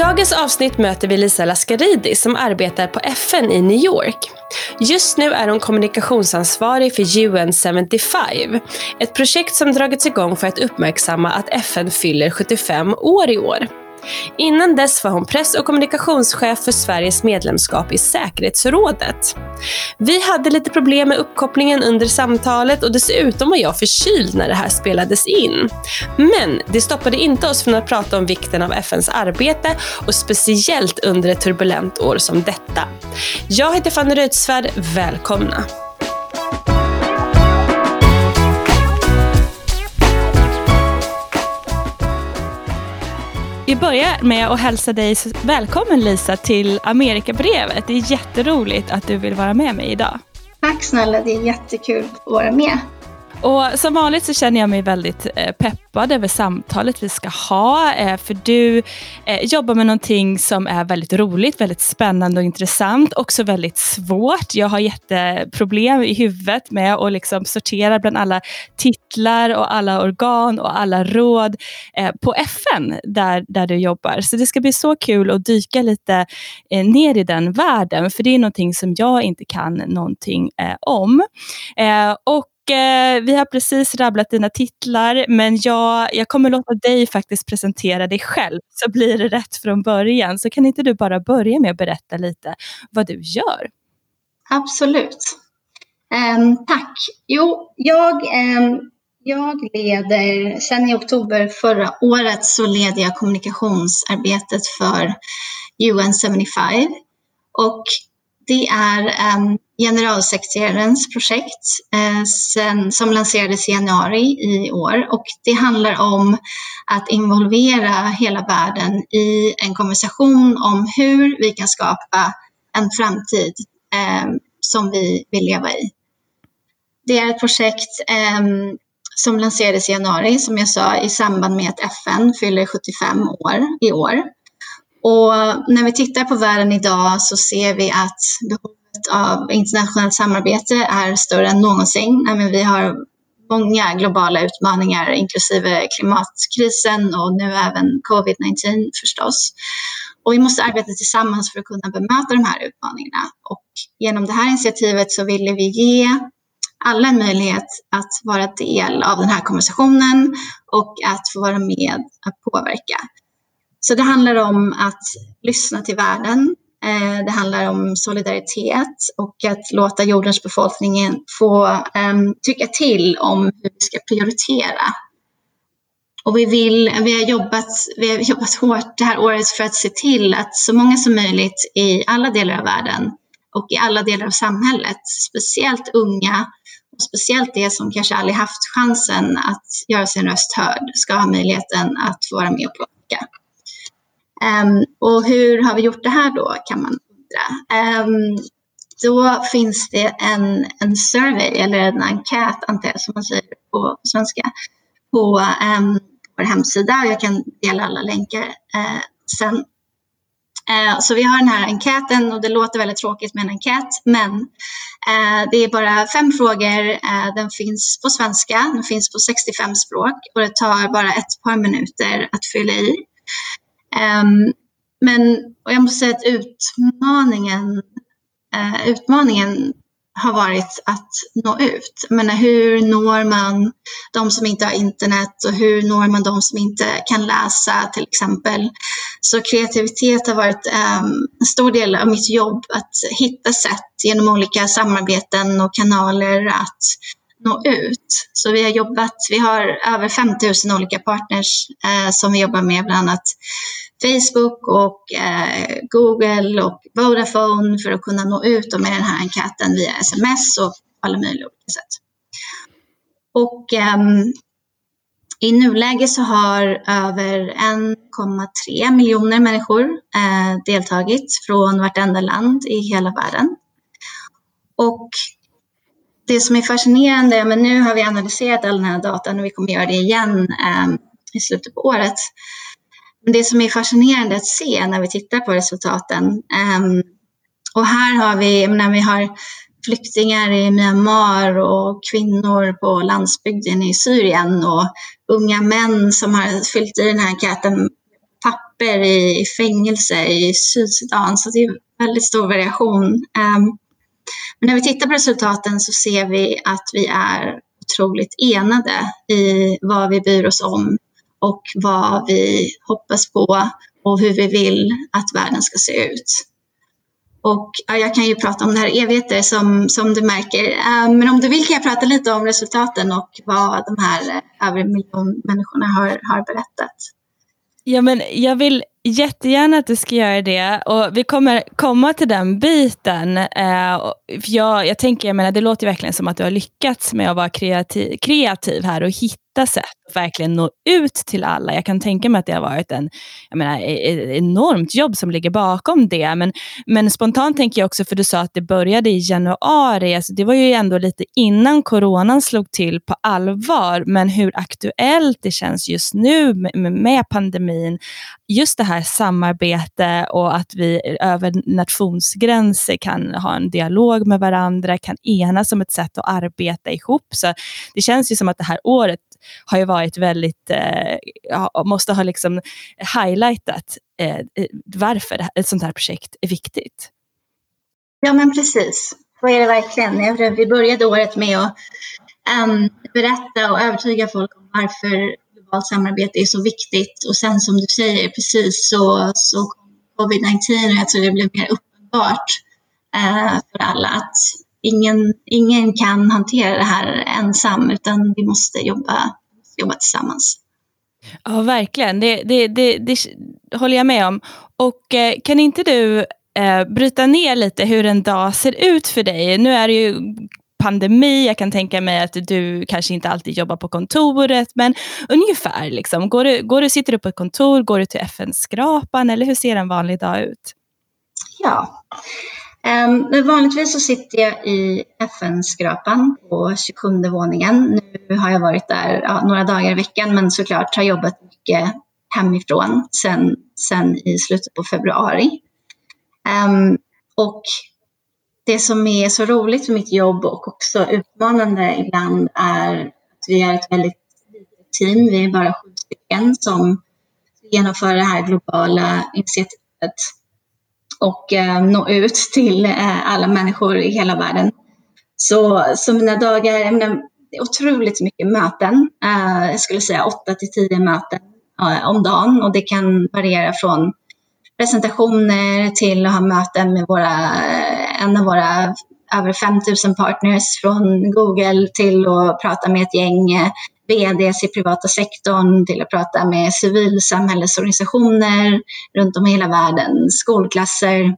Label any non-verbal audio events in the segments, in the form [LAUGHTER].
dagens avsnitt möter vi Lisa Laskaridi som arbetar på FN i New York. Just nu är hon kommunikationsansvarig för UN 75, ett projekt som dragits igång för att uppmärksamma att FN fyller 75 år i år. Innan dess var hon press och kommunikationschef för Sveriges medlemskap i säkerhetsrådet. Vi hade lite problem med uppkopplingen under samtalet och dessutom var jag förkyld när det här spelades in. Men det stoppade inte oss från att prata om vikten av FNs arbete och speciellt under ett turbulent år som detta. Jag heter Fanny Reutsvärd, välkomna! Vi börjar med att hälsa dig välkommen Lisa till Amerikabrevet. Det är jätteroligt att du vill vara med mig idag. Tack snälla, det är jättekul att vara med. Och som vanligt så känner jag mig väldigt eh, peppad över samtalet vi ska ha. Eh, för du eh, jobbar med någonting som är väldigt roligt, väldigt spännande och intressant. Också väldigt svårt. Jag har jätteproblem i huvudet med att liksom sortera bland alla titlar och alla organ och alla råd på FN där, där du jobbar. Så det ska bli så kul att dyka lite ner i den världen. För det är någonting som jag inte kan någonting om. Och eh, vi har precis rabblat dina titlar, men jag, jag kommer låta dig faktiskt presentera dig själv, så blir det rätt från början. Så kan inte du bara börja med att berätta lite vad du gör? Absolut. Um, tack. Jo, jag, um, jag leder, sen i oktober förra året så leder jag kommunikationsarbetet för UN 75. Och det är um, generalsekreterarens projekt eh, sen, som lanserades i januari i år och det handlar om att involvera hela världen i en konversation om hur vi kan skapa en framtid eh, som vi vill leva i. Det är ett projekt eh, som lanserades i januari, som jag sa, i samband med att FN fyller 75 år i år. Och när vi tittar på världen idag så ser vi att behovet av internationellt samarbete är större än någonsin. Vi har många globala utmaningar, inklusive klimatkrisen och nu även covid-19 förstås. Och vi måste arbeta tillsammans för att kunna bemöta de här utmaningarna. Och genom det här initiativet så ville vi ge alla en möjlighet att vara del av den här konversationen och att få vara med att påverka. Så det handlar om att lyssna till världen, Eh, det handlar om solidaritet och att låta jordens befolkning få um, tycka till om hur vi ska prioritera. Och vi, vill, vi, har jobbat, vi har jobbat hårt det här året för att se till att så många som möjligt i alla delar av världen och i alla delar av samhället, speciellt unga och speciellt de som kanske aldrig haft chansen att göra sin röst hörd, ska ha möjligheten att få vara med och plocka. Um, och hur har vi gjort det här då kan man undra. Um, då finns det en, en survey eller en enkät antar jag som man säger på svenska på um, vår hemsida. Jag kan dela alla länkar uh, sen. Eh, så vi har den här enkäten och det låter väldigt tråkigt med en enkät men eh, det är bara fem frågor. den finns på svenska, den finns på 65 språk och det tar bara ett par minuter att fylla i. Um, men och jag måste säga att utmaningen, uh, utmaningen har varit att nå ut. Menar, hur når man de som inte har internet och hur når man de som inte kan läsa till exempel. Så kreativitet har varit um, en stor del av mitt jobb att hitta sätt genom olika samarbeten och kanaler att nå ut. Så vi har jobbat, vi har över 5000 olika partners eh, som vi jobbar med, bland annat Facebook och eh, Google och Vodafone för att kunna nå ut med den här enkäten via sms och alla möjliga olika sätt. Och eh, i nuläget så har över 1,3 miljoner människor eh, deltagit från vartenda land i hela världen. Och det som är fascinerande, men nu har vi analyserat all den här datan och vi kommer göra det igen eh, i slutet på året. Men det som är fascinerande att se när vi tittar på resultaten eh, och här har vi, när vi har flyktingar i Myanmar och kvinnor på landsbygden i Syrien och unga män som har fyllt i den här enkäten papper i fängelse i Sydsudan, så det är väldigt stor variation. Um, men när vi tittar på resultaten så ser vi att vi är otroligt enade i vad vi bryr oss om och vad vi hoppas på och hur vi vill att världen ska se ut. Och ja, jag kan ju prata om det här evigheter som, som du märker. Uh, men om du vill kan jag prata lite om resultaten och vad de här eh, över en miljon människorna har, har berättat. Ja, men jag vill jättegärna att du ska göra det och vi kommer komma till den biten. Eh, jag, jag tänker, jag menar, det låter verkligen som att du har lyckats med att vara kreativ, kreativ här och hitta sätt att verkligen nå ut till alla. Jag kan tänka mig att det har varit en jag menar, ett enormt jobb som ligger bakom det. Men, men spontant tänker jag också, för du sa att det började i januari, alltså det var ju ändå lite innan coronan slog till på allvar, men hur aktuellt det känns just nu med, med pandemin. Just det här samarbete och att vi över nationsgränser kan ha en dialog med varandra, kan enas om ett sätt att arbeta ihop. Så det känns ju som att det här året har ju varit väldigt, eh, måste ha liksom highlightat eh, varför ett sånt här projekt är viktigt. Ja men precis, så är det verkligen. Vi började året med att um, berätta och övertyga folk om varför globalt samarbete är så viktigt. Och sen som du säger, precis så, så kom covid-19 och jag tror det blev mer uppenbart eh, för alla att ingen, ingen kan hantera det här ensam utan vi måste jobba, jobba tillsammans. Ja, verkligen. Det, det, det, det håller jag med om. Och eh, kan inte du eh, bryta ner lite hur en dag ser ut för dig? Nu är det ju pandemi, jag kan tänka mig att du kanske inte alltid jobbar på kontoret, men ungefär. Liksom. Går du, går du, sitter du på ett kontor, går du till FN-skrapan eller hur ser en vanlig dag ut? Ja, Ehm, men vanligtvis så sitter jag i FN-skrapan på 27 våningen. Nu har jag varit där ja, några dagar i veckan men såklart har jobbat mycket hemifrån sen, sen i slutet på februari. Um, och det som är så roligt för mitt jobb och också utmanande ibland är att vi är ett väldigt litet team. Vi är bara sju stycken som genomför det här globala initiativet och eh, nå ut till eh, alla människor i hela världen. Så, så mina dagar, jag menar, det är otroligt mycket möten. Eh, jag skulle säga 8 till 10 möten eh, om dagen och det kan variera från presentationer till att ha möten med våra, eh, en av våra över 5000 partners från Google till att prata med ett gäng eh, VDs i privata sektorn till att prata med civilsamhällesorganisationer runt om i hela världen, skolklasser.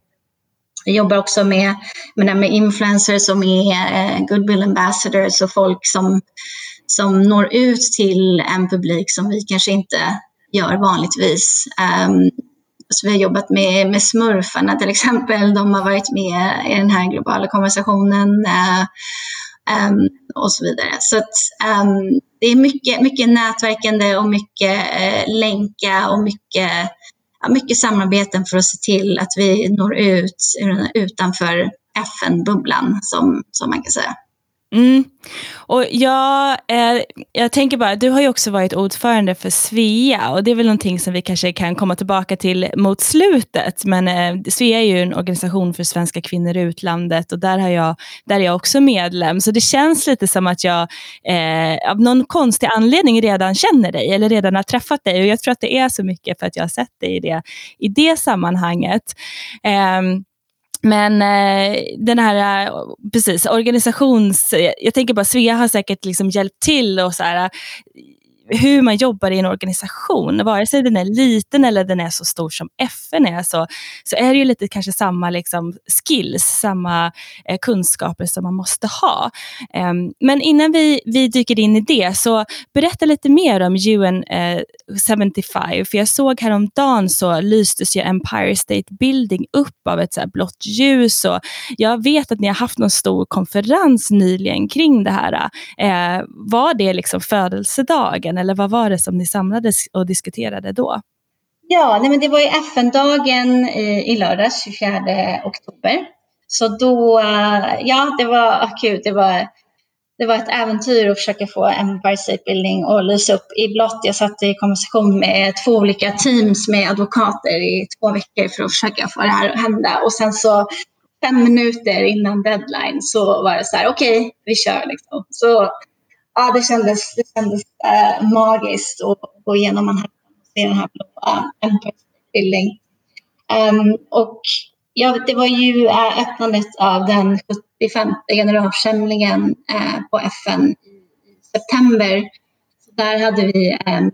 Vi jobbar också med, med, med influencers som är eh, goodwill ambassadors och folk som, som når ut till en publik som vi kanske inte gör vanligtvis. Um, så vi har jobbat med, med smurfarna till exempel. De har varit med i den här globala konversationen. Uh, um, och så vidare. Så att, um, det är mycket, mycket nätverkande och mycket eh, länka och mycket, ja, mycket samarbeten för att se till att vi når ut eh, utanför FN-bubblan som, som man kan säga. Mm. Och jag, eh, jag tänker bara, du har ju också varit ordförande för Svea och det är väl någonting som vi kanske kan komma tillbaka till mot slutet. Men eh, Svea är ju en organisation för svenska kvinnor i utlandet och där, har jag, där är jag också medlem. Så det känns lite som att jag eh, av någon konstig anledning redan känner dig eller redan har träffat dig. Och jag tror att det är så mycket för att jag har sett dig i det, i det sammanhanget. Eh, men eh, den här, eh, precis, organisations... Jag tänker bara, Svea har säkert liksom hjälpt till och så här, eh, hur man jobbar i en organisation, vare sig den är liten eller den är så stor som FN är, så, så är det ju lite kanske samma liksom, skills, samma eh, kunskaper som man måste ha. Um, men innan vi, vi dyker in i det, så berätta lite mer om UN eh, 75. För jag såg häromdagen så lystes ju Empire State Building upp av ett så här blått ljus. Och jag vet att ni har haft någon stor konferens nyligen kring det här. Eh, var det liksom födelsedagen eller vad var det som ni samlades och diskuterade då? Ja, nej men det var ju FN-dagen i, i lördags, 24 oktober. Så då, eh, ja, det var akut. Det var det var ett äventyr att försöka få Empire State Building att lysa upp i blått. Jag satt i konversation med två olika teams med advokater i två veckor för att försöka få det här att hända. Och sen så fem minuter innan deadline så var det så här, okej, okay, vi kör liksom. Så ja, det kändes, det kändes äh, magiskt att gå igenom Manhattan och se den här blåa Empire State Building. Um, och ja, det var ju eh, öppnandet av den 75 generalförsamlingen eh, på FN i september. Så där hade vi ehm,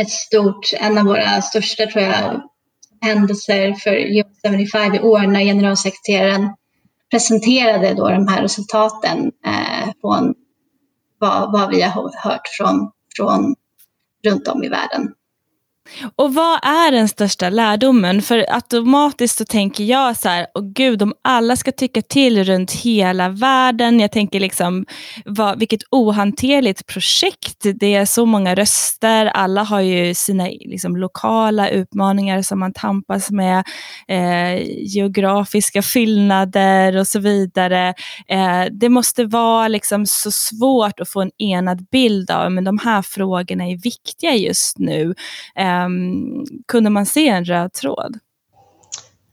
ett stort, en av våra största tror jag, händelser för U-75 i år när generalsekreteraren presenterade då de här resultaten eh, från vad, vad vi har hört från, från runt om i världen. Och vad är den största lärdomen? För automatiskt så tänker jag så här, åh gud, om alla ska tycka till runt hela världen. Jag tänker liksom, vad, vilket ohanterligt projekt. Det är så många röster, alla har ju sina liksom, lokala utmaningar som man tampas med, eh, geografiska skillnader och så vidare. Eh, det måste vara liksom så svårt att få en enad bild av, men de här frågorna är viktiga just nu. Eh, Ehm, kunde man se en röd tråd?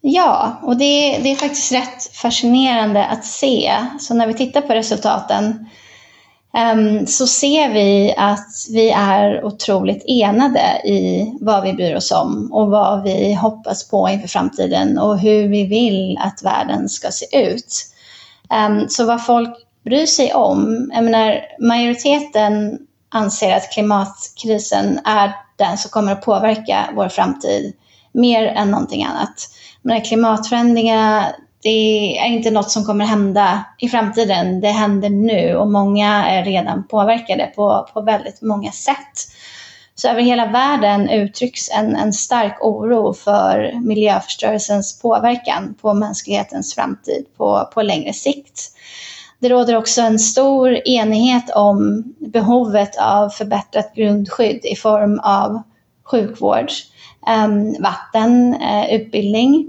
Ja, och det, det är faktiskt rätt fascinerande att se. Så när vi tittar på resultaten um, så ser vi att vi är otroligt enade i vad vi bryr oss om och vad vi hoppas på inför framtiden och hur vi vill att världen ska se ut. Um, så vad folk bryr sig om, jag menar majoriteten anser att klimatkrisen är den som kommer att påverka vår framtid mer än någonting annat. Men klimatförändringarna, det är inte något som kommer hända i framtiden. Det händer nu och många är redan påverkade på, på väldigt många sätt. Så över hela världen uttrycks en, en stark oro för miljöförstörelsens påverkan på mänsklighetens framtid på, på längre sikt. Det råder också en stor enighet om behovet av förbättrat grundskydd i form av sjukvård, ehm, vatten, eh, utbildning,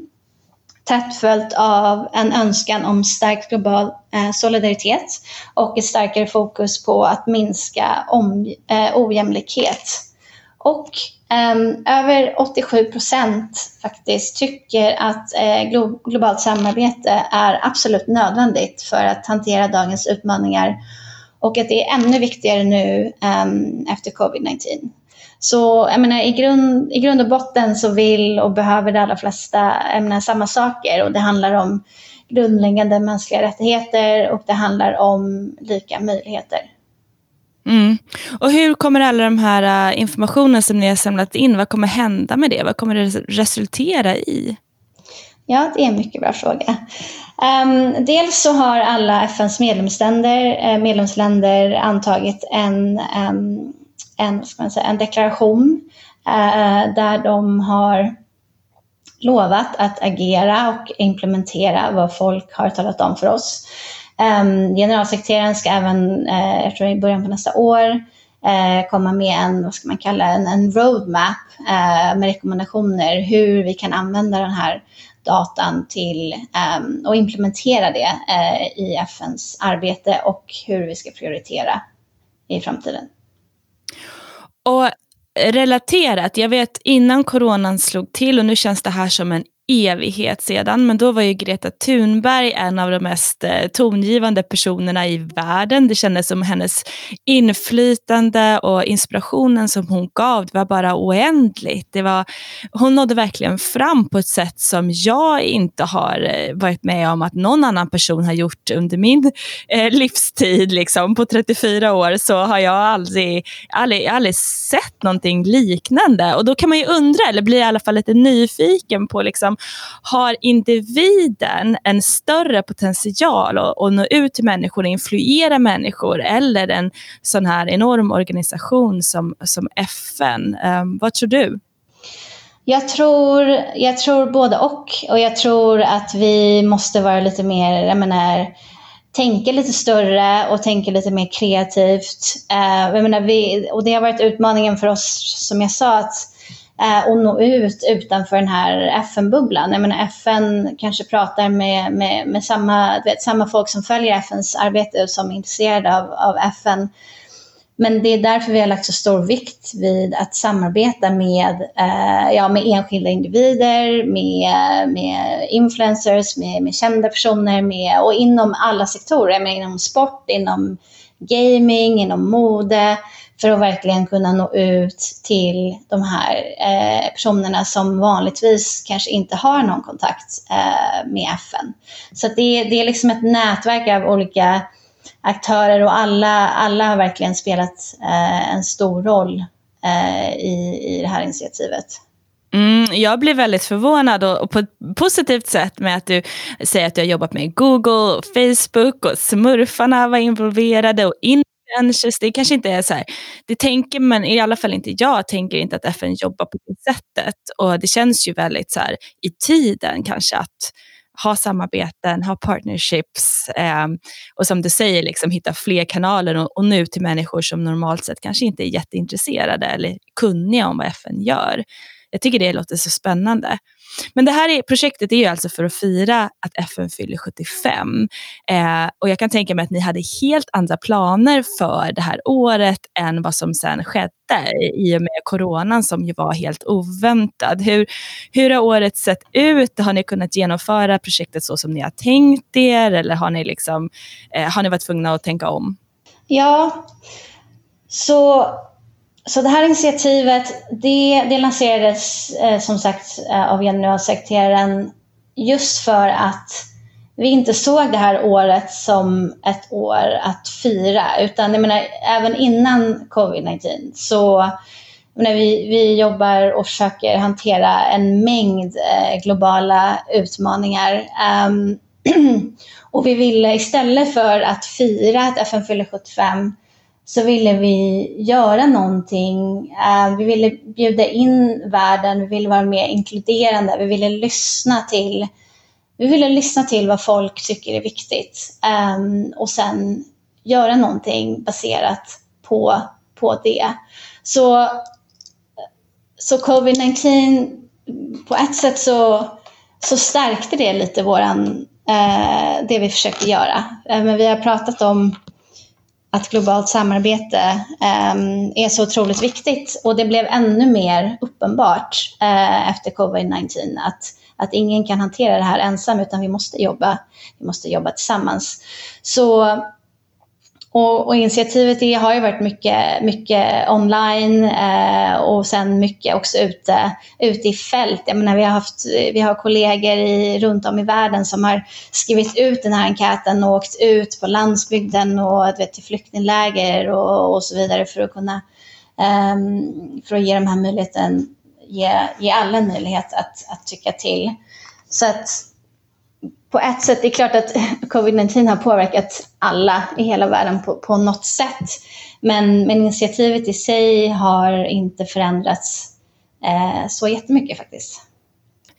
tätt följt av en önskan om stärkt global eh, solidaritet och ett starkare fokus på att minska om, eh, ojämlikhet. Och Um, över 87 procent faktiskt tycker att eh, glo globalt samarbete är absolut nödvändigt för att hantera dagens utmaningar och att det är ännu viktigare nu um, efter covid-19. Så jag menar, i, grund, i grund och botten så vill och behöver de allra flesta menar, samma saker och det handlar om grundläggande mänskliga rättigheter och det handlar om lika möjligheter. Mm. Och hur kommer alla de här äh, informationen som ni har samlat in, vad kommer hända med det? Vad kommer det resultera i? Ja, det är en mycket bra fråga. Um, dels så har alla FNs medlemsländer, äh, medlemsländer antagit en, um, en, ska man säga, en deklaration uh, där de har lovat att agera och implementera vad folk har talat om för oss. Ehm, generalsekreteraren ska även, eh, jag tror i början på nästa år, eh, komma med en, vad ska man kalla en, en roadmap eh, med rekommendationer hur vi kan använda den här datan till um, och implementera det i FNs arbete och hur vi ska prioritera i framtiden. Och relaterat, jag vet innan coronan slog till och nu känns det här som en evighet sedan, men då var ju Greta Thunberg en av de mest eh, tongivande personerna i världen. Det kändes som hennes inflytande och inspirationen som hon gav, det var bara oändligt. Det var, hon nådde verkligen fram på ett sätt som jag inte har eh, varit med om att någon annan person har gjort under min eh, livstid. Liksom. På 34 år så har jag aldrig, aldrig, aldrig sett någonting liknande. Och då kan man ju undra, eller blir i alla fall lite nyfiken på liksom, har individen en större potential att, att nå ut till människor och influera människor eller en sån här enorm organisation som, som FN? Um, ehm, vad tror du? Jag tror, jag tror både och. Och jag tror att vi måste vara lite mer, jag menar, tänka lite större och tänka lite mer kreativt. Uh, jag menar, vi, och det har varit utmaningen för oss, som jag sa, att Eh, och nå ut utanför den här FN-bubblan. Jag menar FN kanske pratar med, med, med samma, vet, samma folk som följer FNs arbete och som är intresserade av, av FN. Men det är därför vi har lagt så stor vikt vid att samarbeta med, eh, ja, med enskilda individer, med, med influencers, med, med kända personer med, och inom alla sektorer, med inom sport, inom gaming, inom mode, för att verkligen kunna nå ut till de här eh, personerna som vanligtvis kanske inte har någon kontakt eh, med FN. Så det, det är liksom ett nätverk av olika aktörer och alla, alla har verkligen spelat eh, en stor roll eh, i, i det här initiativet. Mm, jag blir väldigt förvånad och, och, på ett positivt sätt med att du säger att du har jobbat med Google, och Facebook och smurfarna var involverade och in pretentious, Det kanske inte är så här, det tänker man, i alla fall inte jag, tänker inte att FN jobbar på det sättet. Och det känns ju väldigt så här, i tiden kanske att ha samarbeten, ha partnerships eh, och som du säger, liksom, hitta fler kanaler och, och nu till människor som normalt sett kanske inte är jätteintresserade eller kunniga om vad FN gör. Jag tycker det låter så spännande. Men det här är, projektet är ju alltså för att fira att FN fyller 75. Eh, och jag kan tänka mig att ni hade helt andra planer för det här året än vad som sen skedde i och med coronan som ju var helt oväntad. Hur, hur har året sett ut? Har ni kunnat genomföra projektet så som ni har tänkt er eller har ni, liksom, eh, har ni varit tvungna att tänka om? Ja, så så det här initiativet, det, det lanserades eh, som sagt eh, av generalsekreteraren just för att vi inte såg det här året som ett år att fira, utan jag menar, även innan covid-19 så menar, vi, vi jobbar och försöker hantera en mängd eh, globala utmaningar. Um, [CLEARS THROAT] och vi ville istället för att fira att FN fyller 75 så ville vi göra någonting. Eh, vi ville bjuda in världen, vi ville vara mer inkluderande, vi ville lyssna till vi ville lyssna till vad folk tycker är viktigt ehm, och sen göra någonting baserat på, på det. Så, så covid-19, på ett sätt så, så stärkte det lite våran, eh, det vi försökte göra. Eh, men vi har pratat om att globalt samarbete eh, är så otroligt viktigt och det blev ännu mer uppenbart eh, efter covid-19 att, att ingen kan hantera det här ensam utan vi måste jobba, vi måste jobba tillsammans. Så och, och, initiativet det har ju varit mycket, mycket online eh, och sen mycket också ute, ute i fält. Jag menar, vi, har haft, vi har kollegor i, runt om i världen som har skrivit ut den här enkäten och åkt ut på landsbygden och vet, till flyktingläger och, och så vidare för att kunna eh, för att ge de här möjligheten, ge, ge alla en möjlighet att, att tycka till. Så att på ett sätt, det är klart att covid-19 har påverkat alla i hela världen på, på något sätt. Men, men initiativet i sig har inte förändrats eh, så jättemycket faktiskt.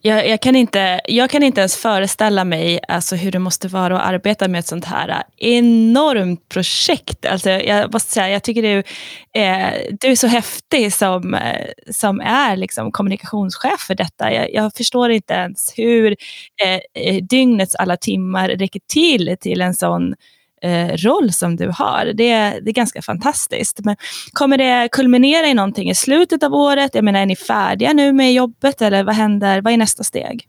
Jag, jag, kan inte, jag kan inte ens föreställa mig alltså, hur det måste vara att arbeta med ett sånt här enormt projekt. Alltså, jag måste säga, jag tycker du, eh, du är så häftig som, eh, som är liksom, kommunikationschef för detta. Jag, jag förstår inte ens hur eh, eh dygnets alla timmar räcker till till en sån eh, roll som du har. Det, det är ganska fantastiskt. Men kommer det kulminera i någonting i slutet av året? Jag menar, är ni färdiga nu med jobbet eller vad händer? Vad är nästa steg?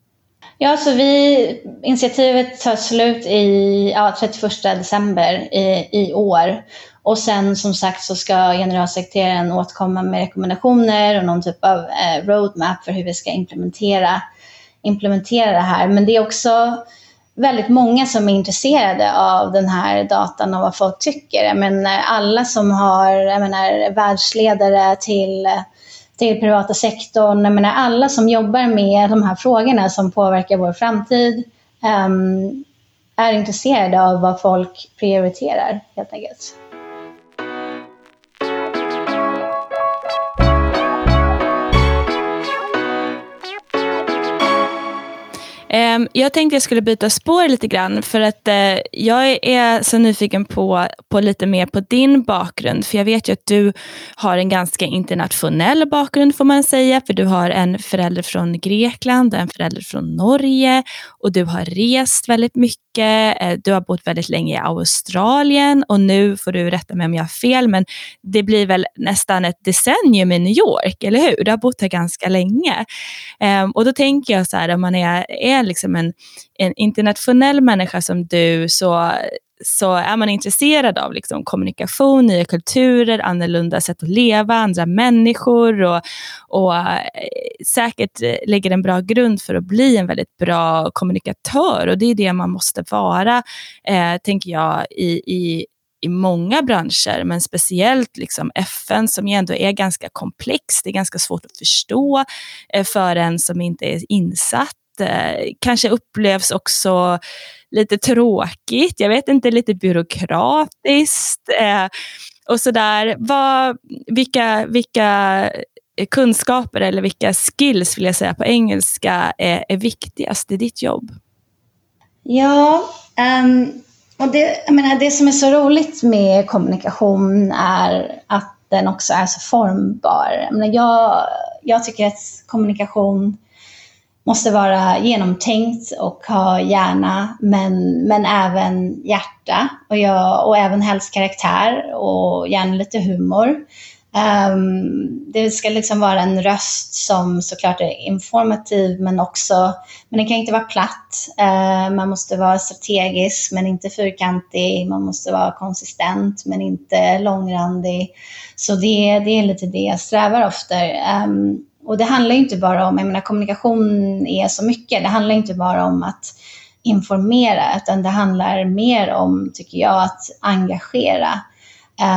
Ja, så vi, initiativet tar slut i ja, 31 december i, i år. Och sen som sagt så ska generalsekreteraren återkomma med rekommendationer och någon typ av eh, roadmap för hur vi ska implementera, implementera det här. Men det är också väldigt många som är intresserade av den här datan och vad folk tycker. Jag menar, alla som har jag menar, världsledare till, till privata sektorn, jag menar, alla som jobbar med de här frågorna som påverkar vår framtid um, är intresserade av vad folk prioriterar helt enkelt. Ehm, jag tänkte jag skulle byta spår lite grann för att eh, jag är så nyfiken på, på lite mer på din bakgrund. För jag vet ju att du har en ganska internationell bakgrund får man säga. För du har en förälder från Grekland och en förälder från Norge. Och du har rest väldigt mycket. Eh, du har bott väldigt länge i Australien och nu får du rätta mig om jag har fel. Men det blir väl nästan ett decennium i New York, eller hur? Du har bott här ganska länge. Ehm, och då tänker jag så här, om man är, är liksom en, en internationell människa som du så så är man intresserad av liksom kommunikation, nya kulturer, annorlunda sätt att leva, andra människor och, och eh, säkert eh, lägger en bra grund för att bli en väldigt bra kommunikatör. Och det är det man måste vara, eh, tänker jag, i, i i många branscher, men speciellt liksom FN som ju ändå är ganska komplext. Det är ganska svårt att förstå eh, för en som inte är insatt. Eh, kanske upplevs också lite tråkigt, jag vet inte, lite byråkratiskt eh, och sådär. Vad, vilka, vilka kunskaper eller vilka skills vill jag säga på engelska är, är viktigast i ditt jobb? Ja, um och det, jag menar, det som är så roligt med kommunikation är att den också är så formbar. Jag, menar, jag, jag tycker att kommunikation måste vara genomtänkt och ha hjärna, men, men även hjärta och, jag, och även helst karaktär och gärna lite humor. Um, det ska liksom vara en röst som såklart är informativ men också, men den kan inte vara platt. Uh, man måste vara strategisk men inte fyrkantig. Man måste vara konsistent men inte långrandig. Så det, det är lite det jag strävar efter. Um, och det handlar inte bara om, jag menar kommunikation är så mycket. Det handlar inte bara om att informera utan det handlar mer om, tycker jag, att engagera.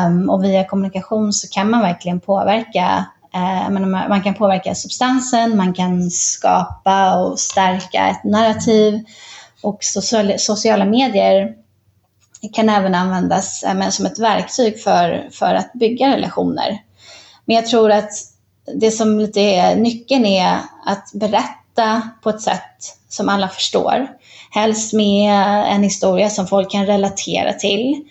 Um, och via kommunikation så kan man verkligen påverka uh, menar, man kan påverka substansen, man kan skapa och stärka ett narrativ och sociala, sociala medier kan även användas uh, som ett verktyg för, för att bygga relationer. Men jag tror att det som lite är nyckeln är att berätta på ett sätt som alla förstår. Helst med en historia som folk kan relatera till.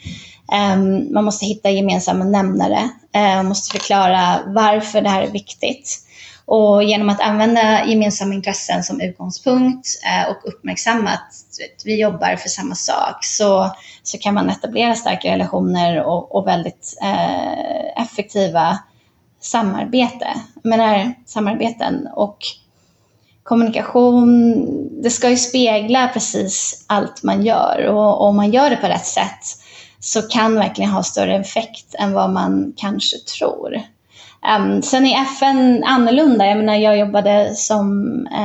Um, man måste hitta gemensamma nämnare, uh, man måste förklara varför det här är viktigt. Och genom att använda gemensamma intressen som utgångspunkt uh, och uppmärksamma att vi jobbar för samma sak så, så kan man etablera starka relationer och, och väldigt uh, effektiva samarbete, menar, samarbeten. Och kommunikation, det ska ju spegla precis allt man gör och om man gör det på rätt sätt så kan verkligen ha större effekt än vad man kanske tror. Um, sen är FN annorlunda. Jag menar, jag jobbade som,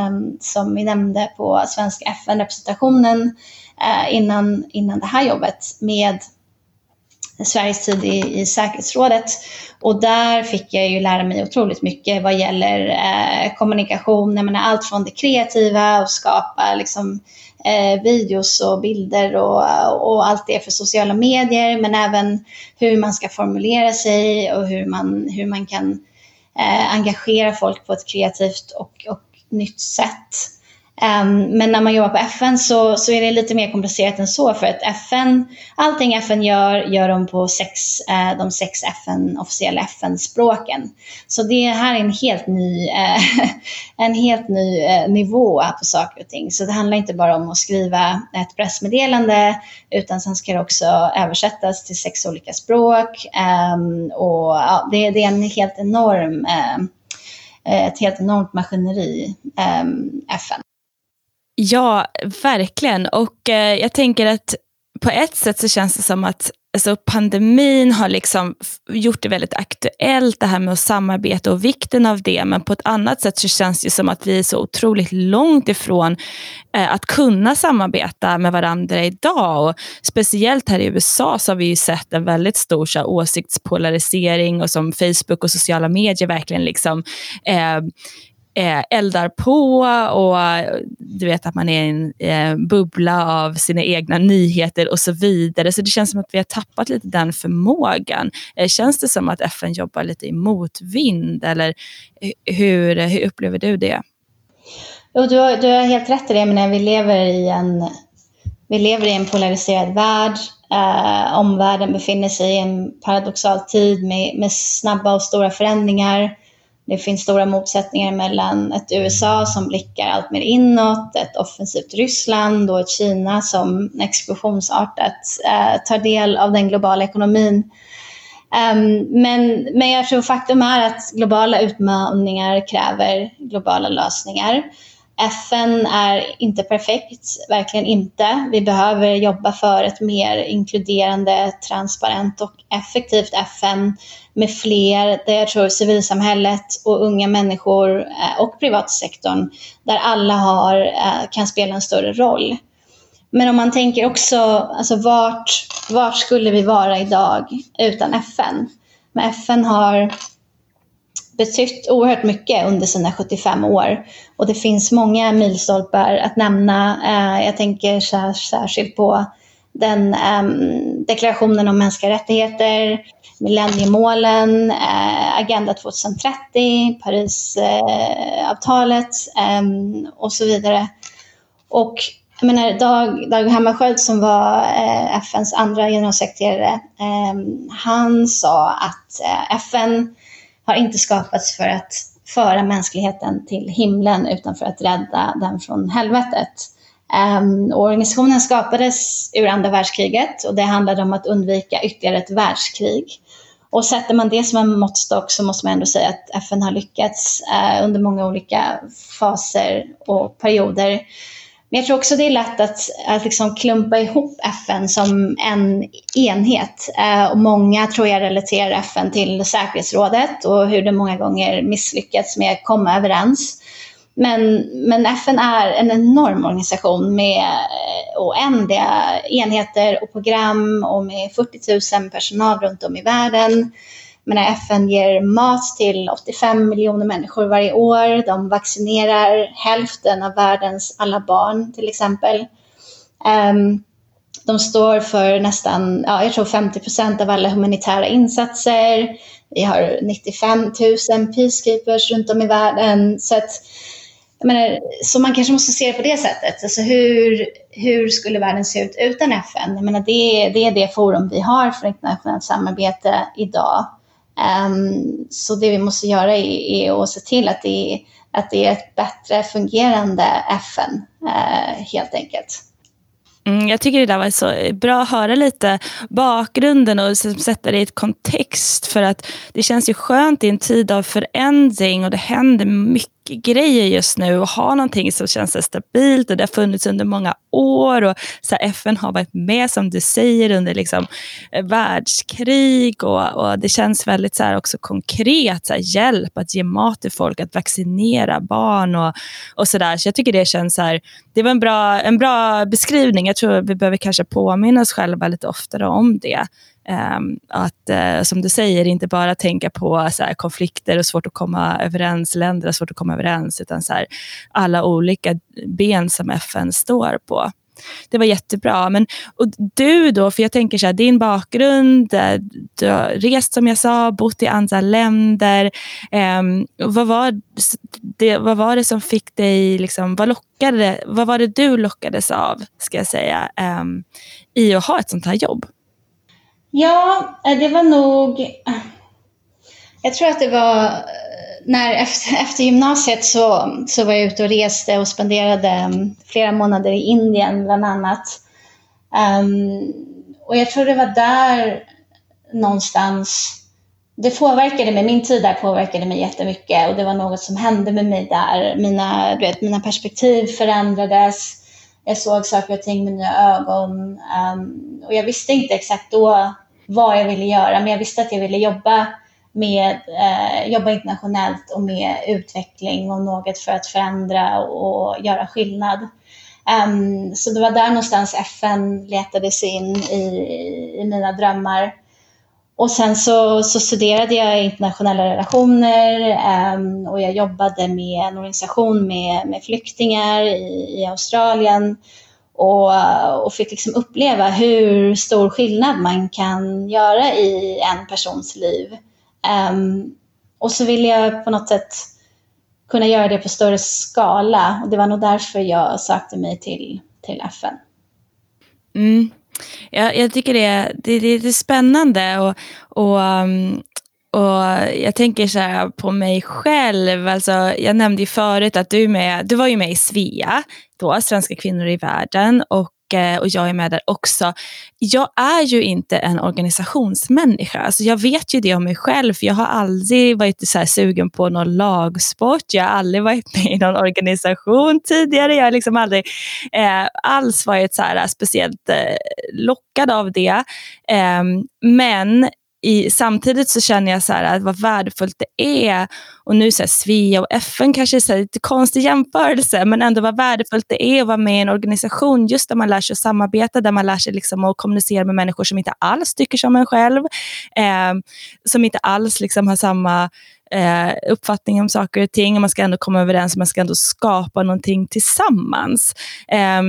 um, som vi nämnde på svenska FN-representationen uh, eh, innan, innan det här jobbet med Sveriges tid i, i säkerhetsrådet. Och där fick jag ju lära mig otroligt mycket vad gäller eh, kommunikation, jag menar, allt från det kreativa och skapa liksom, eh, videos och bilder och, och allt det för sociala medier, men även hur man ska formulera sig och hur man, hur man kan eh, engagera folk på ett kreativt och, och nytt sätt. Ehm, men när man jobbar på FN så, så är det lite mer komplicerat än så för att FN, allting FN gör, gör de på sex, eh, de sex FN, officiella FN-språken. Så det här är en helt ny, eh, [LAUGHS] en helt ny eh, nivå på saker och ting. Så det handlar inte bara om att skriva ett pressmeddelande utan sen ska det också översättas till sex olika språk. Ehm, och ja, det, det, är en helt enorm ett helt enormt maskineri, ehm, FN. Ja, verkligen. Och eh, jag tänker att på ett sätt så känns det som att alltså, pandemin har liksom gjort det väldigt aktuellt, det här med att samarbeta och vikten av det. Men på ett annat sätt så känns det som att vi är så otroligt långt ifrån eh, att kunna samarbeta med varandra idag. Och speciellt här i USA så har vi ju sett en väldigt stor så här, åsiktspolarisering och som Facebook och sociala medier verkligen liksom eh, eh, eldar på och du vet att man är i en eh, bubbla av sina egna nyheter och så vidare. Så det känns som att vi har tappat lite den förmågan. Eh, känns det som att FN jobbar lite i motvind eller hur, hur upplever du det? Jo, du, har, du har helt rätt i det, men vi lever i en, vi lever i en polariserad värld. Eh, omvärlden befinner sig i en paradoxal tid med, med snabba och stora förändringar. Det finns stora motsättningar mellan ett USA som blickar allt mer inåt, ett offensivt Ryssland och ett Kina som explosionsartat eh, tar del av den globala ekonomin. Um, men, men jag tror faktum är att globala utmaningar kräver globala lösningar. FN är inte perfekt, verkligen inte. Vi behöver jobba för ett mer inkluderande, transparent och effektivt FN med fler, där jag tror civilsamhället och unga människor eh, och privatsektorn, där alla har, eh, kan spela en större roll. Men om man tänker också, alltså vart, vart skulle vi vara idag utan FN? Men FN har betytt oerhört mycket under sina 75 år. Och det finns många milstolpar att nämna. Eh, jag tänker särskilt på den ehm, deklarationen om mänskliga rättigheter, millenniemålen, eh, Agenda 2030, Parisavtalet ehm, och så vidare. Och jag menar, Dag, Dag Hammarskjöld som var eh, FNs andra generalsekreterare, ehm, han sa att eh, FN har inte skapats för att föra mänskligheten till himlen utan för att rädda den från helvetet. Um, organisationen skapades ur andra världskriget och det handlade om att undvika ytterligare ett världskrig. Och sätter man det som en måttstock så måste man ändå säga att FN har lyckats uh, under många olika faser och perioder men jag tror också det är lätt att, att liksom klumpa ihop FN som en enhet. Eh, och många tror jag relaterar FN till säkerhetsrådet och hur det många gånger misslyckats med att komma överens. Men, men FN är en enorm organisation med eh, oändliga enheter och program och med 40 000 personal runt om i världen menar, FN ger mat till 85 miljoner människor varje år. De vaccinerar hälften av världens alla barn till exempel. Um, de står för nästan, ja, jag tror 50 procent av alla humanitära insatser. Vi har 95 000 peacekeepers runt om i världen. Så, att, menar, så man kanske måste se det på det sättet. Alltså hur, hur skulle världen se ut utan FN? Jag menar, det, det är det forum vi har för internationellt samarbete idag. Um, så det vi måste göra är, är att se till att det, är, att det är ett bättre fungerande FN, uh, eh, helt enkelt. Mm, jag tycker det där var så bra att höra lite bakgrunden och liksom sätta det i ett kontext. För att det känns ju skönt i en tid av förändring och det händer mycket grejer just nu och ha någonting som känns stabilt och det har funnits under många år och så här, FN har varit med som du säger under liksom, eh, världskrig och, och det känns väldigt så här, också konkret, så här, hjälp att ge mat till folk, att vaccinera barn och, och sådär. Så jag tycker det känns så här, det var en bra, en bra beskrivning. Jag tror vi behöver kanske påminna oss själva lite oftare om det. Ehm, att, eh, som du säger, inte bara tänka på så här, konflikter och svårt att komma överens, länder har svårt att komma överens, utan så här, alla olika ben som FN står på. Det var jättebra. Men, och du då, för jag tänker så här, din bakgrund, eh, du har rest som jag sa, bott i andra länder. Um, vad, var det, vad var det som fick dig, liksom, vad, lockade, vad var det du lockades av, ska jag säga, um, i att ha ett sånt här jobb? Ja, eh, det var nog... Eh, jag tror att det var eh, när efter, [LAUGHS] efter gymnasiet så, så var jag ute och reste och spenderade mm, flera månader i Indien bland annat. Um, och jag tror det var där någonstans det påverkade mig, min tid där påverkade mig jättemycket och det var något som hände med mig där. Mina, du vet, mina perspektiv förändrades. Jag såg saker och ting med nya ögon. Um, och jag visste inte exakt då vad jag ville göra, men jag visste att jag ville jobba med eh, jobba internationellt och med utveckling och något för att förändra och göra skillnad. Um, så det var där någonstans FN letade sig in i, i mina drömmar. Och sen så, så studerade jag internationella relationer um, och jag jobbade med en organisation med, med flyktingar i, i Australien och, och fick liksom uppleva hur stor skillnad man kan göra i en persons liv. Um, och så ville jag på något sätt kunna göra det på större skala. Och det var nog därför jag sökte mig till, till FN. Mm. Jag, jag tycker det, det, det, det är spännande och, och, um, och jag tänker så här på mig själv. Alltså, jag nämnde ju förut att du, med, du var ju med i Svea, då, Svenska kvinnor i världen. Och eh, och jag är med där också. Jag är ju inte en organisationsmänniska. Alltså jag vet ju det om mig själv, för jag har aldrig varit så sugen på någon lagsport. Jag har aldrig varit med i någon organisation tidigare. Jag har liksom aldrig eh, alls varit så här, speciellt eh, lockad av det. Eh, men i, samtidigt så känner jag så här att vad värdefullt det är, och nu så här, Svea och FN kanske är lite konstig jämförelse, men ändå vad värdefullt det är att vara med i en organisation just där man lär sig att samarbeta, där man lär sig liksom att kommunicera med människor som inte alls tycker som en själv, eh, som inte alls liksom har samma eh, uppfattning om saker och ting. Man ska ändå komma överens, man ska ändå skapa någonting tillsammans. Eh,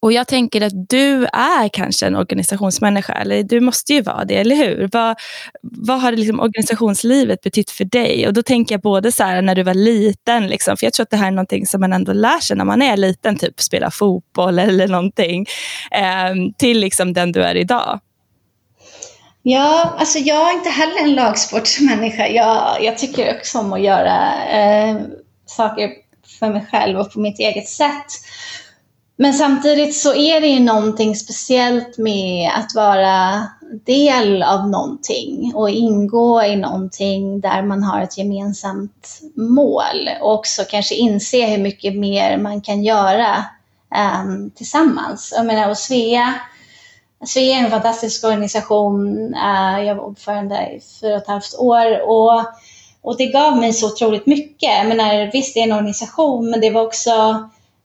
och jag tänker att du är kanske en organisationsmänniska, eller du måste ju vara det, eller hur? Vad, vad har liksom organisationslivet betytt för dig? Och då tänker jag både så här, när du var liten, liksom, för jag tror att det här är någonting som man ändå lär sig när man är liten, typ spela fotboll eller någonting, eh, till liksom den du är idag. Ja, alltså jag är inte heller en lagsportsmänniska. Jag, jag tycker också om att göra eh, saker för mig själv och på mitt eget sätt. Men samtidigt så är det ju någonting speciellt med att vara del av någonting och ingå i någonting där man har ett gemensamt mål och också kanske inse hur mycket mer man kan göra um, tillsammans. Jag menar, och Svea, Svea är en fantastisk organisation. Uh, jag var ordförande i fyra och ett halvt år och, och det gav mig så otroligt mycket. Jag menar, visst, det är en organisation, men det var också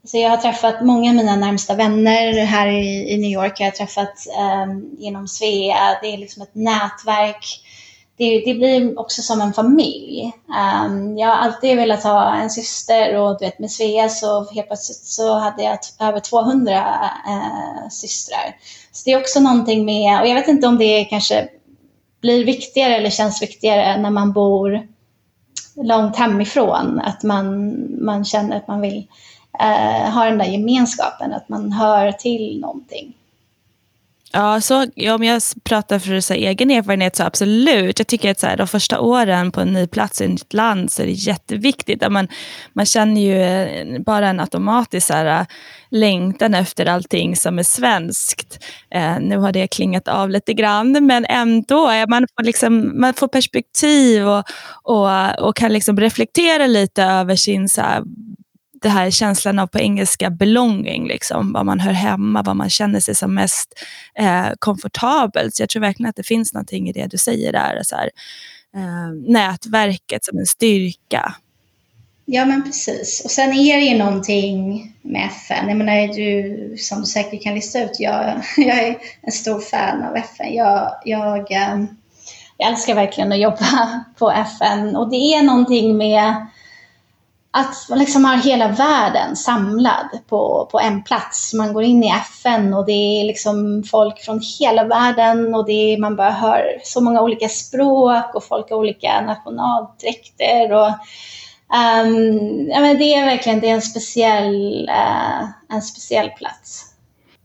så jag har träffat många av mina närmsta vänner här i, i New York. Jag har träffat ehm, um, genom Svea. Det är liksom ett nätverk. Det, det blir också som en familj. Um, jag har alltid velat ha en syster och du vet, med Svea så helt plötsligt så hade jag över 200 uh, eh, systrar. Så det är också någonting med, och jag vet inte om det kanske blir viktigare eller känns viktigare när man bor långt hemifrån. Att man, man känner att man vill eh, har den där gemenskapen, att man hör till någonting. Ja, så, ja, om jag pratar för så här, egen erfarenhet så absolut. Jag tycker att så här, de första åren på en ny plats i ett nytt land så är det jätteviktigt. Att man, man känner ju eh, bara en automatisk så här, eh, längtan efter allting som är svenskt. Eh, nu har det klingat av lite grann, men ändå. Eh, man får, liksom, man får perspektiv och, och, och kan liksom reflektera lite över sin så här, det här känslan av på engelska belonging, liksom, var man hör hemma, var man känner sig som mest eh, komfortabel. Så jag tror verkligen att det finns någonting i det du säger där. Så här, eh, nätverket som en styrka. Ja men precis. Och sen är det ju någonting med FN. Jag menar du, som du säkert kan lista ut, jag, [LAUGHS] jag är en stor fan av FN. Jag, jag, eh, jag älskar verkligen att jobba [LAUGHS] på FN och det är någonting med att man liksom har hela världen samlad på, på en plats. Man går in i FN och det är liksom folk från hela världen och det är, man bara hör så många olika språk och folk har olika nationaldräkter. Och, um, ja, men det är verkligen det är en, speciell, uh, en speciell plats.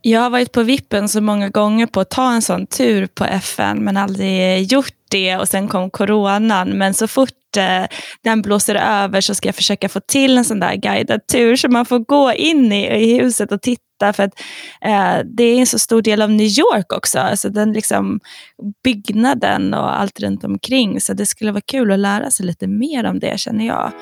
Jag har varit på vippen så många gånger på att ta en sån tur på FN men aldrig gjort det och sen kom coronan. Men så fort eh, den blåser över så ska jag försöka få till en sån där guidad tur så man får gå in i, i huset och titta för att eh, det är en så stor del av New York också. Alltså den liksom, byggnaden och allt runt omkring. Så det skulle vara kul att lära sig lite mer om det känner jag.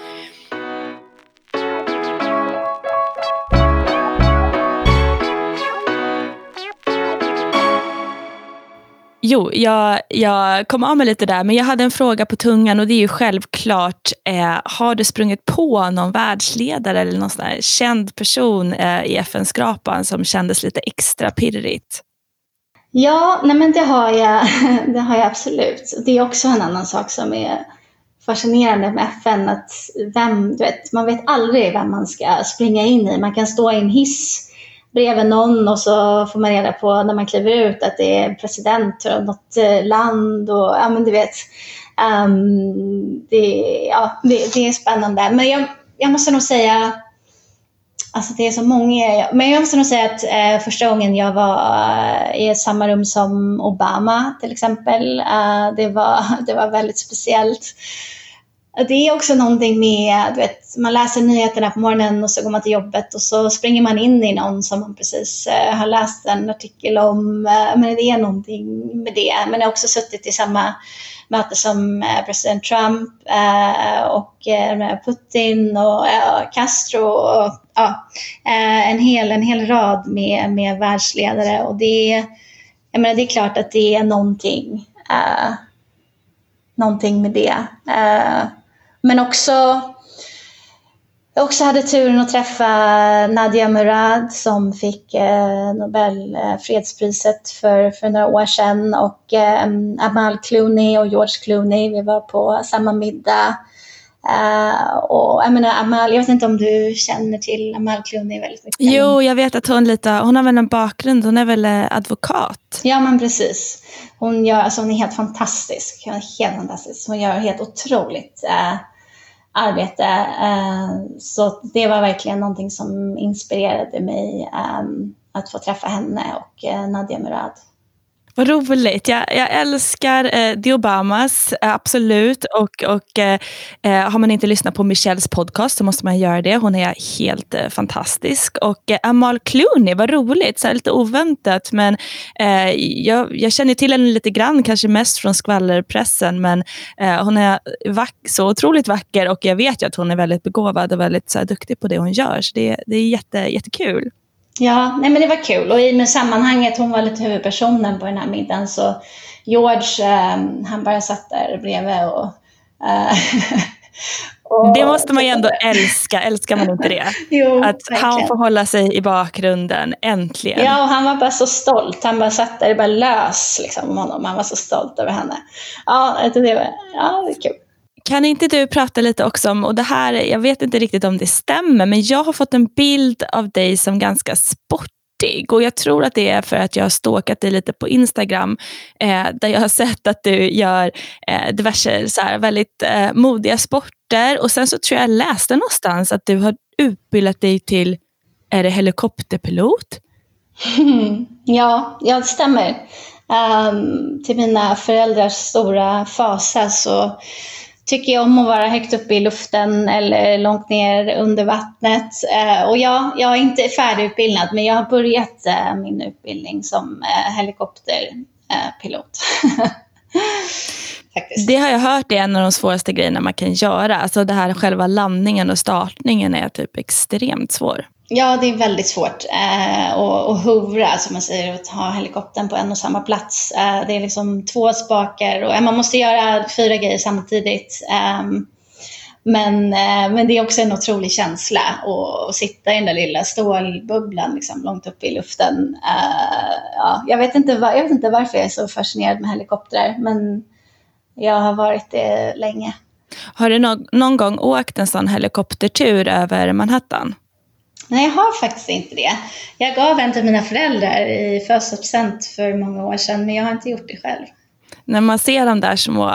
Jo, jag, jag kom av mig lite där, men jag hade en fråga på tungan och det är ju självklart, eh, har du sprungit på någon världsledare eller någon sån känd person eh, i FN-skrapan som kändes lite extra pirrigt? Ja, nej men det har jag, [LAUGHS] det har jag absolut. Det är också en annan sak som är fascinerande med FN, att vem, du vet, man vet aldrig vem man ska springa in i. Man kan stå i en hiss bredvid någon och så får man reda på när man kliver ut att det är president för något eh, land och ja men du vet. Um, det, ja, det, det, är spännande. Men jag, jag måste nog säga, alltså det är så många, men jag måste nog säga att eh, första gången jag var eh, i samma rum som Obama till exempel, eh, det, var, [LAUGHS] det var väldigt speciellt det är också någonting med, du vet, man läser nyheterna på morgonen och så går man till jobbet och så springer man in i någon som man precis eh, har läst en artikel om. Eh, men det är någonting med det. Men jag har också suttit i samma möte som eh, president Trump och Putin och Castro och ja, en, hel, en hel rad med, med världsledare. Och det, jag menar, det är klart att det är någonting, någonting med det. Men också, jag också hade turen att träffa Nadia Murad som fick eh, Nobel eh, för, för några år sedan och eh, Amal Clooney och George Clooney, vi var på samma middag. Uh, och jag menar Amal, jag vet inte om du känner till Amal Clooney väldigt mycket? Jo, jag vet att hon lite, hon har väl en bakgrund, hon är väl advokat? Ja men precis. Hon, gör, alltså, hon är helt fantastisk, hon är helt fantastisk. Hon gör helt otroligt uh, arbete. Eh, så det var verkligen någonting som inspirerade mig eh, att få träffa henne och eh, Nadia Murad. Vad roligt. Jag, jag älskar eh, The Obamas, eh, absolut. Och, och eh, eh, Har man inte lyssnat på Michelles podcast så måste man göra det. Hon är helt eh, fantastisk. Och eh, Amal Clooney, vad roligt. Så lite oväntat. Men eh, jag, jag, känner till henne lite grann, kanske mest från skvallerpressen. Men hon är så otroligt vacker och jag vet ju att hon är väldigt begåvad och väldigt så här, duktig på det hon gör. Så det, det är jätte, jättekul. Ja, nej men det var kul. Och i med sammanhanget, hon var lite huvudpersonen på den här middagen, så George, eh, han bara satt där bredvid och, eh, [LAUGHS] och det måste man ju ändå älska, älskar man inte det? [LAUGHS] jo, att verkligen. han får hålla sig i bakgrunden, äntligen. Ja, och han var bara så stolt. Han bara satt där, bara lös liksom, om honom. Han var så stolt över henne. Ja, det var, ja, det är kul. Kan inte du prata lite också om, och det här, jag vet inte riktigt om det stämmer, men jag har fått en bild av dig som ganska sportig. Och jag tror att det är för att jag har stalkat dig lite på Instagram, eh, där jag har sett att du gör eh, diverse så här, väldigt eh, modiga sporter. Och sen så tror jag jag läste någonstans att du har utbildat dig till, är det helikopterpilot? [LAUGHS] ja, ja, det stämmer. Um, till mina föräldrars stora fasa så tycker jag om att vara högt uppe i luften eller långt ner under vattnet. Eh, och jag, jag är inte färdigutbildad, men jag har börjat eh, min utbildning som eh, helikopterpilot. Eh, [LAUGHS] det har jag hört är en av de svåraste grejerna man kan göra. Alltså det här själva landningen och startningen är typ extremt svår. Ja, det är väldigt svårt eh, att, att hovra, som man säger, att ha helikoptern på en och samma plats. Eh, det är liksom två spakar och eh, man måste göra fyra grejer samtidigt. Eh, men, eh, men det är också en otrolig känsla att, att sitta i den där lilla stålbubblan liksom, långt uppe i luften. Eh, ja, jag, vet inte var, jag vet inte varför jag är så fascinerad med helikoptrar, men jag har varit det länge. Har du no någon gång åkt en sån helikoptertur över Manhattan? Nej, jag har faktiskt inte det. Jag gav en till mina föräldrar i födelsedagspresent för många år sedan, men jag har inte gjort det själv när man ser de där små,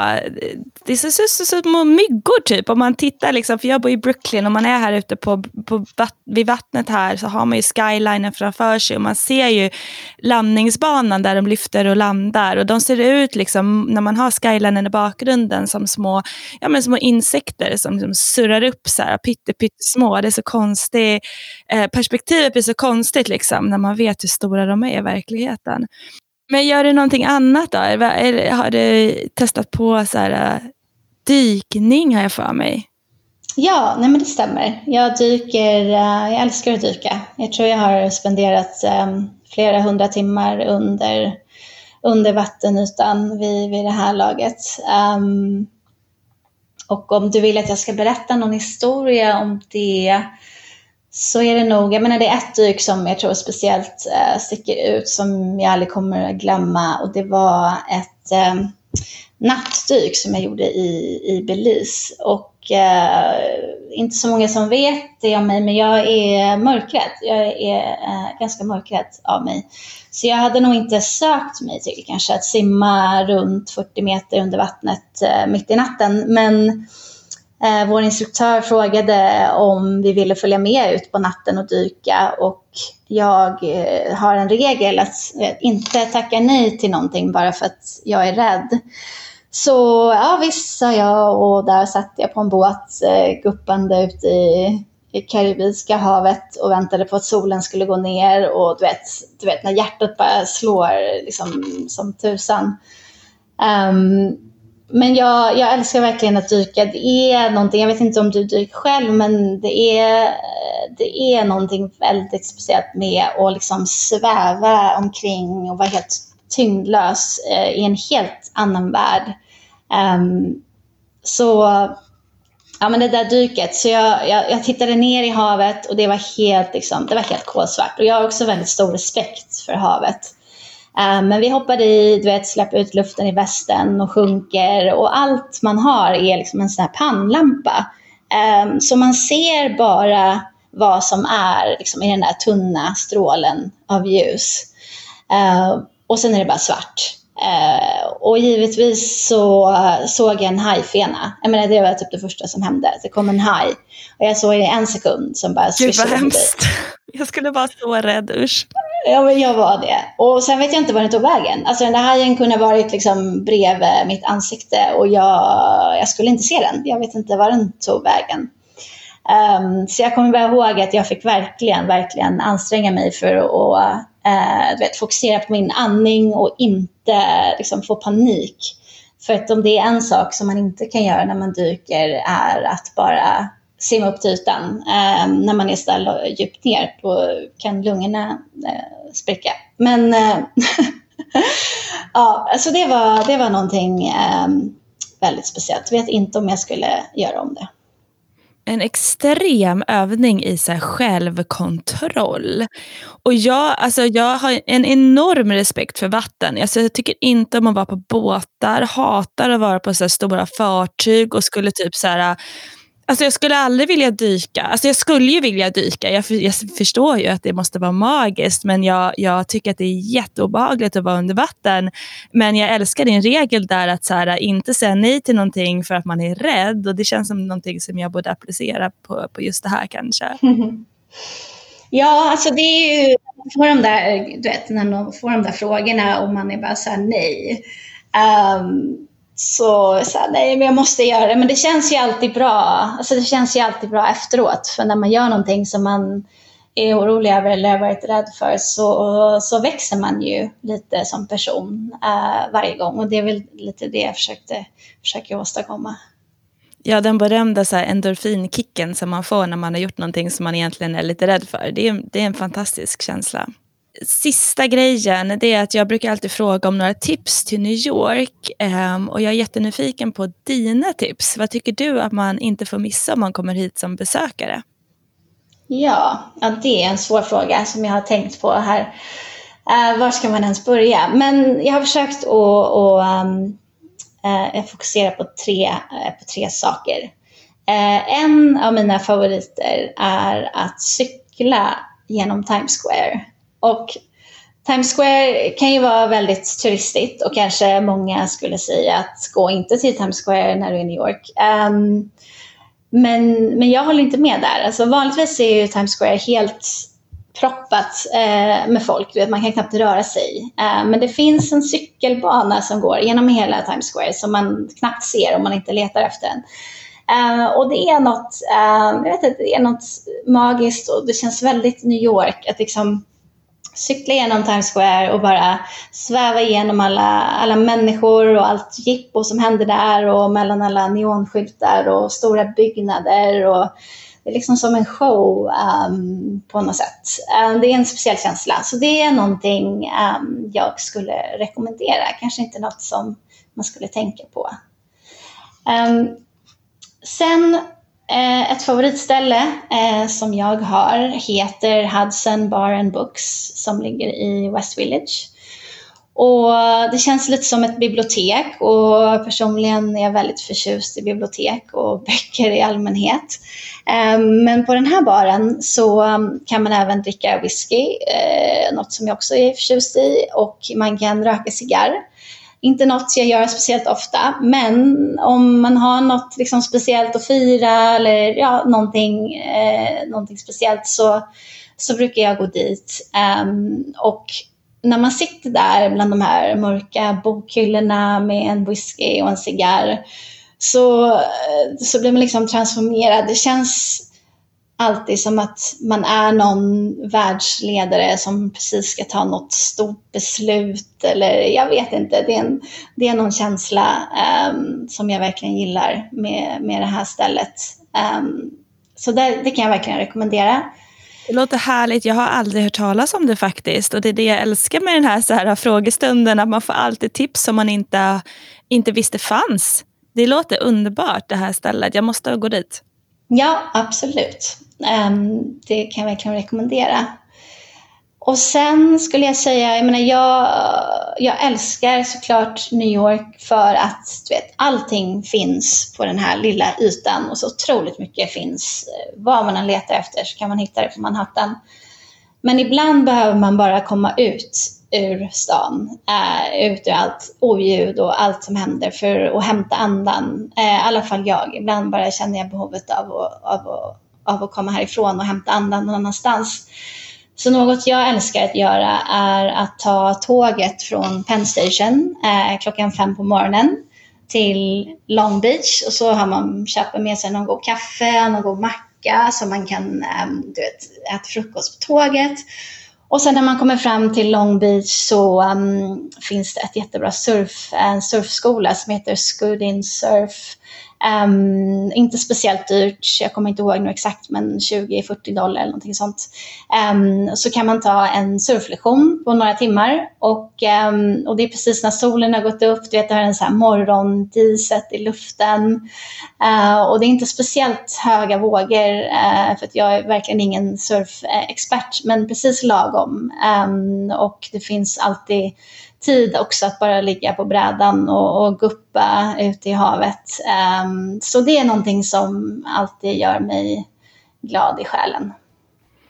det ser ut som små myggor typ. Om man tittar, liksom, för jag bor i Brooklyn och man är här ute på, på, vid vattnet här så har man ju skylinen framför sig och man ser ju landningsbanan där de lyfter och landar. Och de ser ut, liksom, när man har skylinen i bakgrunden, som små, ja, men små insekter som, som surrar upp så här, pytte, pyttesmå. Det är så konstigt, eh, perspektivet blir så konstigt liksom, när man vet hur stora de är i verkligheten. Men gör du någonting annat då? Har du testat på så här, äh, dykning har jag för mig? Ja, nej men det stämmer. Jag dyker, äh, jag älskar att dyka. Jag tror jag har spenderat ähm, flera hundra timmar under, under vattenytan vid, vid det här laget. Um, och om du vill att jag ska berätta någon historia om det så är det nog, jag menar det är ett dyk som jag tror speciellt eh, sticker ut som jag aldrig kommer att glömma och det var ett eh, nattdyk som jag gjorde i, i Belize. Och eh, inte så många som vet det om mig, men jag är mörkrädd. Jag är eh, ganska mörkrädd av mig. Så jag hade nog inte sökt mig till kanske att simma runt 40 meter under vattnet eh, mitt i natten. Men Eh, vår instruktör frågade om vi ville följa med ut på natten och dyka och jag eh, har en regel att eh, inte tacka nej till någonting bara för att jag är rädd. Så ja visst sa jag och där satt jag på en båt eh, guppande ute i, i Karibiska havet och väntade på att solen skulle gå ner och du vet, du vet när hjärtat bara slår liksom som tusan. Um, men jag, jag älskar verkligen att dyka. Det är någonting, jag vet inte om du dyker själv, men det är, det är någonting väldigt speciellt med att liksom sväva omkring och vara helt tyngdlös eh, i en helt annan värld. Um, så ja, men det där dyket, så jag, jag, jag, tittade ner i havet och det var helt, liksom, det var helt kolsvart. Och jag har också väldigt stor respekt för havet. Eh, men vi hoppar i, du vet, släpper ut luften i västen och sjunker och allt man har är liksom en sån här pannlampa. Ehm, så man ser bara vad som är liksom, i den där tunna strålen av ljus. Ehm, och sen är det bara svart. Ehm, och givetvis så såg jag en hajfena. Jag menar, det var typ det första som hände. Det kom en haj. Och jag såg i en sekund som bara Gud vad hemskt. [LAUGHS] Jag skulle vara så rädd, usch. Ja, men jag var det. Och sen vet jag inte var den tog vägen. Alltså den där hajen kunde ha varit liksom bredvid mitt ansikte och jag, jag skulle inte se den. Jag vet inte var den tog vägen. Um, så jag kommer bara ihåg att jag fick verkligen, verkligen anstränga mig för att uh, vet, fokusera på min andning och inte liksom, få panik. För att om det är en sak som man inte kan göra när man dyker är att bara simma upp till ytan. Eh, när man är så djupt ner då kan lungorna eh, spricka. Men eh, [LAUGHS] ja, alltså det var, det var någonting eh, väldigt speciellt. Jag vet inte om jag skulle göra om det. En extrem övning i så självkontroll. Och jag, alltså jag har en enorm respekt för vatten. Alltså jag tycker inte om att vara på båtar, hatar att vara på så stora fartyg och skulle typ så här Alltså jag skulle aldrig vilja dyka. Alltså jag skulle ju vilja dyka. Jag, jag förstår ju att det måste vara magiskt, men jag, jag tycker att det är jätteobehagligt att vara under vatten. Men jag älskar din regel där att så här, inte säga nej till någonting för att man är rädd. Och Det känns som någonting som jag borde applicera på, på just det här kanske. [LAUGHS] Ja, alltså det är ju, får de där, du vet, när man får de där frågorna och man är bara så här nej. Um, så, så här, nej men jag måste göra det. Men det känns ju alltid bra. Alltså det känns ju alltid bra efteråt. För när man gör någonting som man är orolig över eller har varit rädd för så, så växer man ju lite som person uh, varje gång. Och det är väl lite det jag försökte, försöker åstadkomma. Ja, den berömda så här, endorfinkicken som man får när man har gjort någonting som man egentligen är lite rädd för. Det är, det är en fantastisk känsla sista grejen det är att jag brukar alltid fråga om några tips till New York. Um, och jag är jättenyfiken på dina tips. Vad tycker du att man inte får missa om man kommer hit som besökare? Ja, ja det är en svår fråga som jag har tänkt på här. Uh, var ska man ens börja? Men jag har försökt att um, ehm, uh, eh, fokusera på tre, uh, på tre saker. en av mina favoriter är att cykla genom Times Square. Och Times Square kan ju vara väldigt turistigt och kanske många skulle säga att gå inte till Times Square när du är i New York. Um, men, men jag håller inte med där. Alltså vanligtvis är ju Times Square helt proppat eh, med folk. vet, man kan knappt röra sig. Eh, men det finns en cykelbana som går genom hela Times Square som man knappt ser om man inte letar efter den. Eh, och det är något, ehm, jag vet inte, det är något magiskt och det känns väldigt New York att liksom cykla genom Times Square och bara sväva igenom alla, alla människor och allt jippo som händer där och mellan alla neonskyltar och stora byggnader. Och det är liksom som en show um, på något sätt. Um, det är en speciell känsla. Så det är någonting um, jag skulle rekommendera. Kanske inte något som man skulle tänka på. Um, sen Eh, ett favoritställe eh, som jag har heter Hudson Bar and Books som ligger i West Village. Och det känns lite som ett bibliotek och personligen är jag väldigt förtjust i bibliotek och [LAUGHS] böcker i allmänhet. Ehm, men på den här baren så mm, kan man även dricka whisky, eh, något som jag också är förtjust i, och man kan röka cigarr. Inte något jag gör speciellt ofta, men om man har något liksom speciellt att fira eller ja, någonting, eh, någonting speciellt så, så brukar jag gå dit. Um, och när man sitter där bland de här mörka bokhyllorna med en whisky och en cigarr så, eh, så blir man liksom transformerad. Det känns alltid som att man är någon världsledare som precis ska ta något stort beslut eller jag vet inte. Det är, en, det är någon känsla um, som jag verkligen gillar med, med det här stället. Um, så det, det kan jag verkligen rekommendera. Det låter härligt. Jag har aldrig hört talas om det faktiskt. Och det är det jag älskar med den här, så här frågestunden, att man får alltid tips som man inte, inte visste fanns. Det låter underbart det här stället. Jag måste gå dit. Ja, absolut. Ehm, det kan jag verkligen rekommendera. Och sen skulle jag säga, jag menar jag, jag älskar såklart New York för att du vet, allting finns på den här lilla ytan och så otroligt mycket finns. Eh, vad man än letar efter så kan man hitta det på Manhattan. Men ibland behöver man bara komma ut ur stan, eh, ut ur allt oljud och allt som händer för att hämta andan. Eh, I alla fall jag. Ibland bara känner jag behovet av att, av, att, av att komma härifrån och hämta andan någon annanstans. Så något jag älskar att göra är att ta tåget från Penn Station eh, klockan fem på morgonen till Long Beach och så har man köper med sig någon god kaffe, någon god macka så man kan eh, du vet, äta frukost på tåget. Och sen när man kommer fram till Long Beach så um, finns det ett jättebra surf, en surfskola som heter Scoodin Surf Um, inte speciellt dyrt, jag kommer inte ihåg nu exakt, men 20-40 dollar eller någonting sånt. Um, så kan man ta en surflektion på några timmar och, um, och det är precis när solen har gått upp, du vet, det har en så här morgondiset i luften. Uh, och det är inte speciellt höga vågor, uh, för att jag är verkligen ingen surfexpert, men precis lagom. och det finns alltid tid också att bara ligga på brädan och, och guppa ute i havet. Um, så det är någonting som alltid gör mig glad i själen.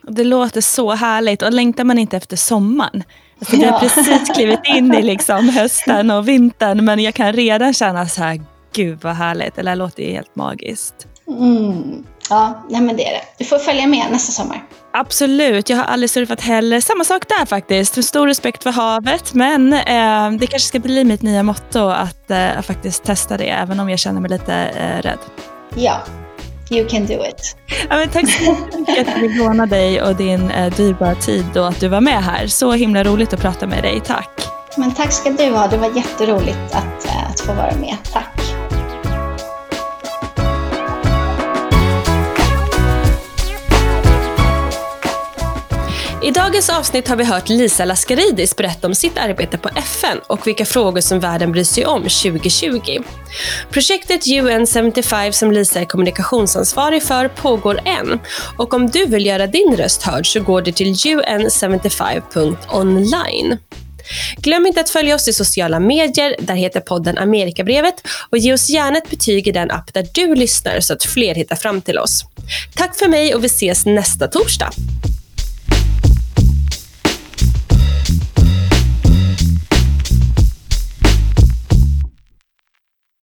Det låter så härligt och längtar man inte efter sommaren? Alltså, jag har precis klivit in i liksom [LAUGHS] hösten och vintern men jag kan redan känna så här, gud vad härligt, det här låter ju helt magiskt. Mm. Ja, nej men det är det. Du får följa med nästa sommar. Absolut, jag har aldrig surfat heller. Samma sak där faktiskt. Stor respekt för havet, men eh, det kanske ska bli mitt nya motto att eh, faktiskt testa det, även om jag känner mig lite eh, rädd. Ja, you can do it. Ja, men tack så mycket att vi låna dig och din eh, dyrbara tid och att du var med här. Så himla roligt att prata med dig. Tack. Men tack ska du ha. Det var jätteroligt att, eh, att få vara med. Tack. I dagens avsnitt har vi hört Lisa Laskaridis berätta om sitt arbete på FN och vilka frågor som världen bryr sig om 2020. Projektet UN 75 som Lisa är kommunikationsansvarig för pågår än och om du vill göra din röst hörd så går du till un75.online. Glöm inte att följa oss i sociala medier, där heter podden Amerikabrevet och ge oss gärna ett betyg i den app där du lyssnar så att fler hittar fram till oss. Tack för mig och vi ses nästa torsdag.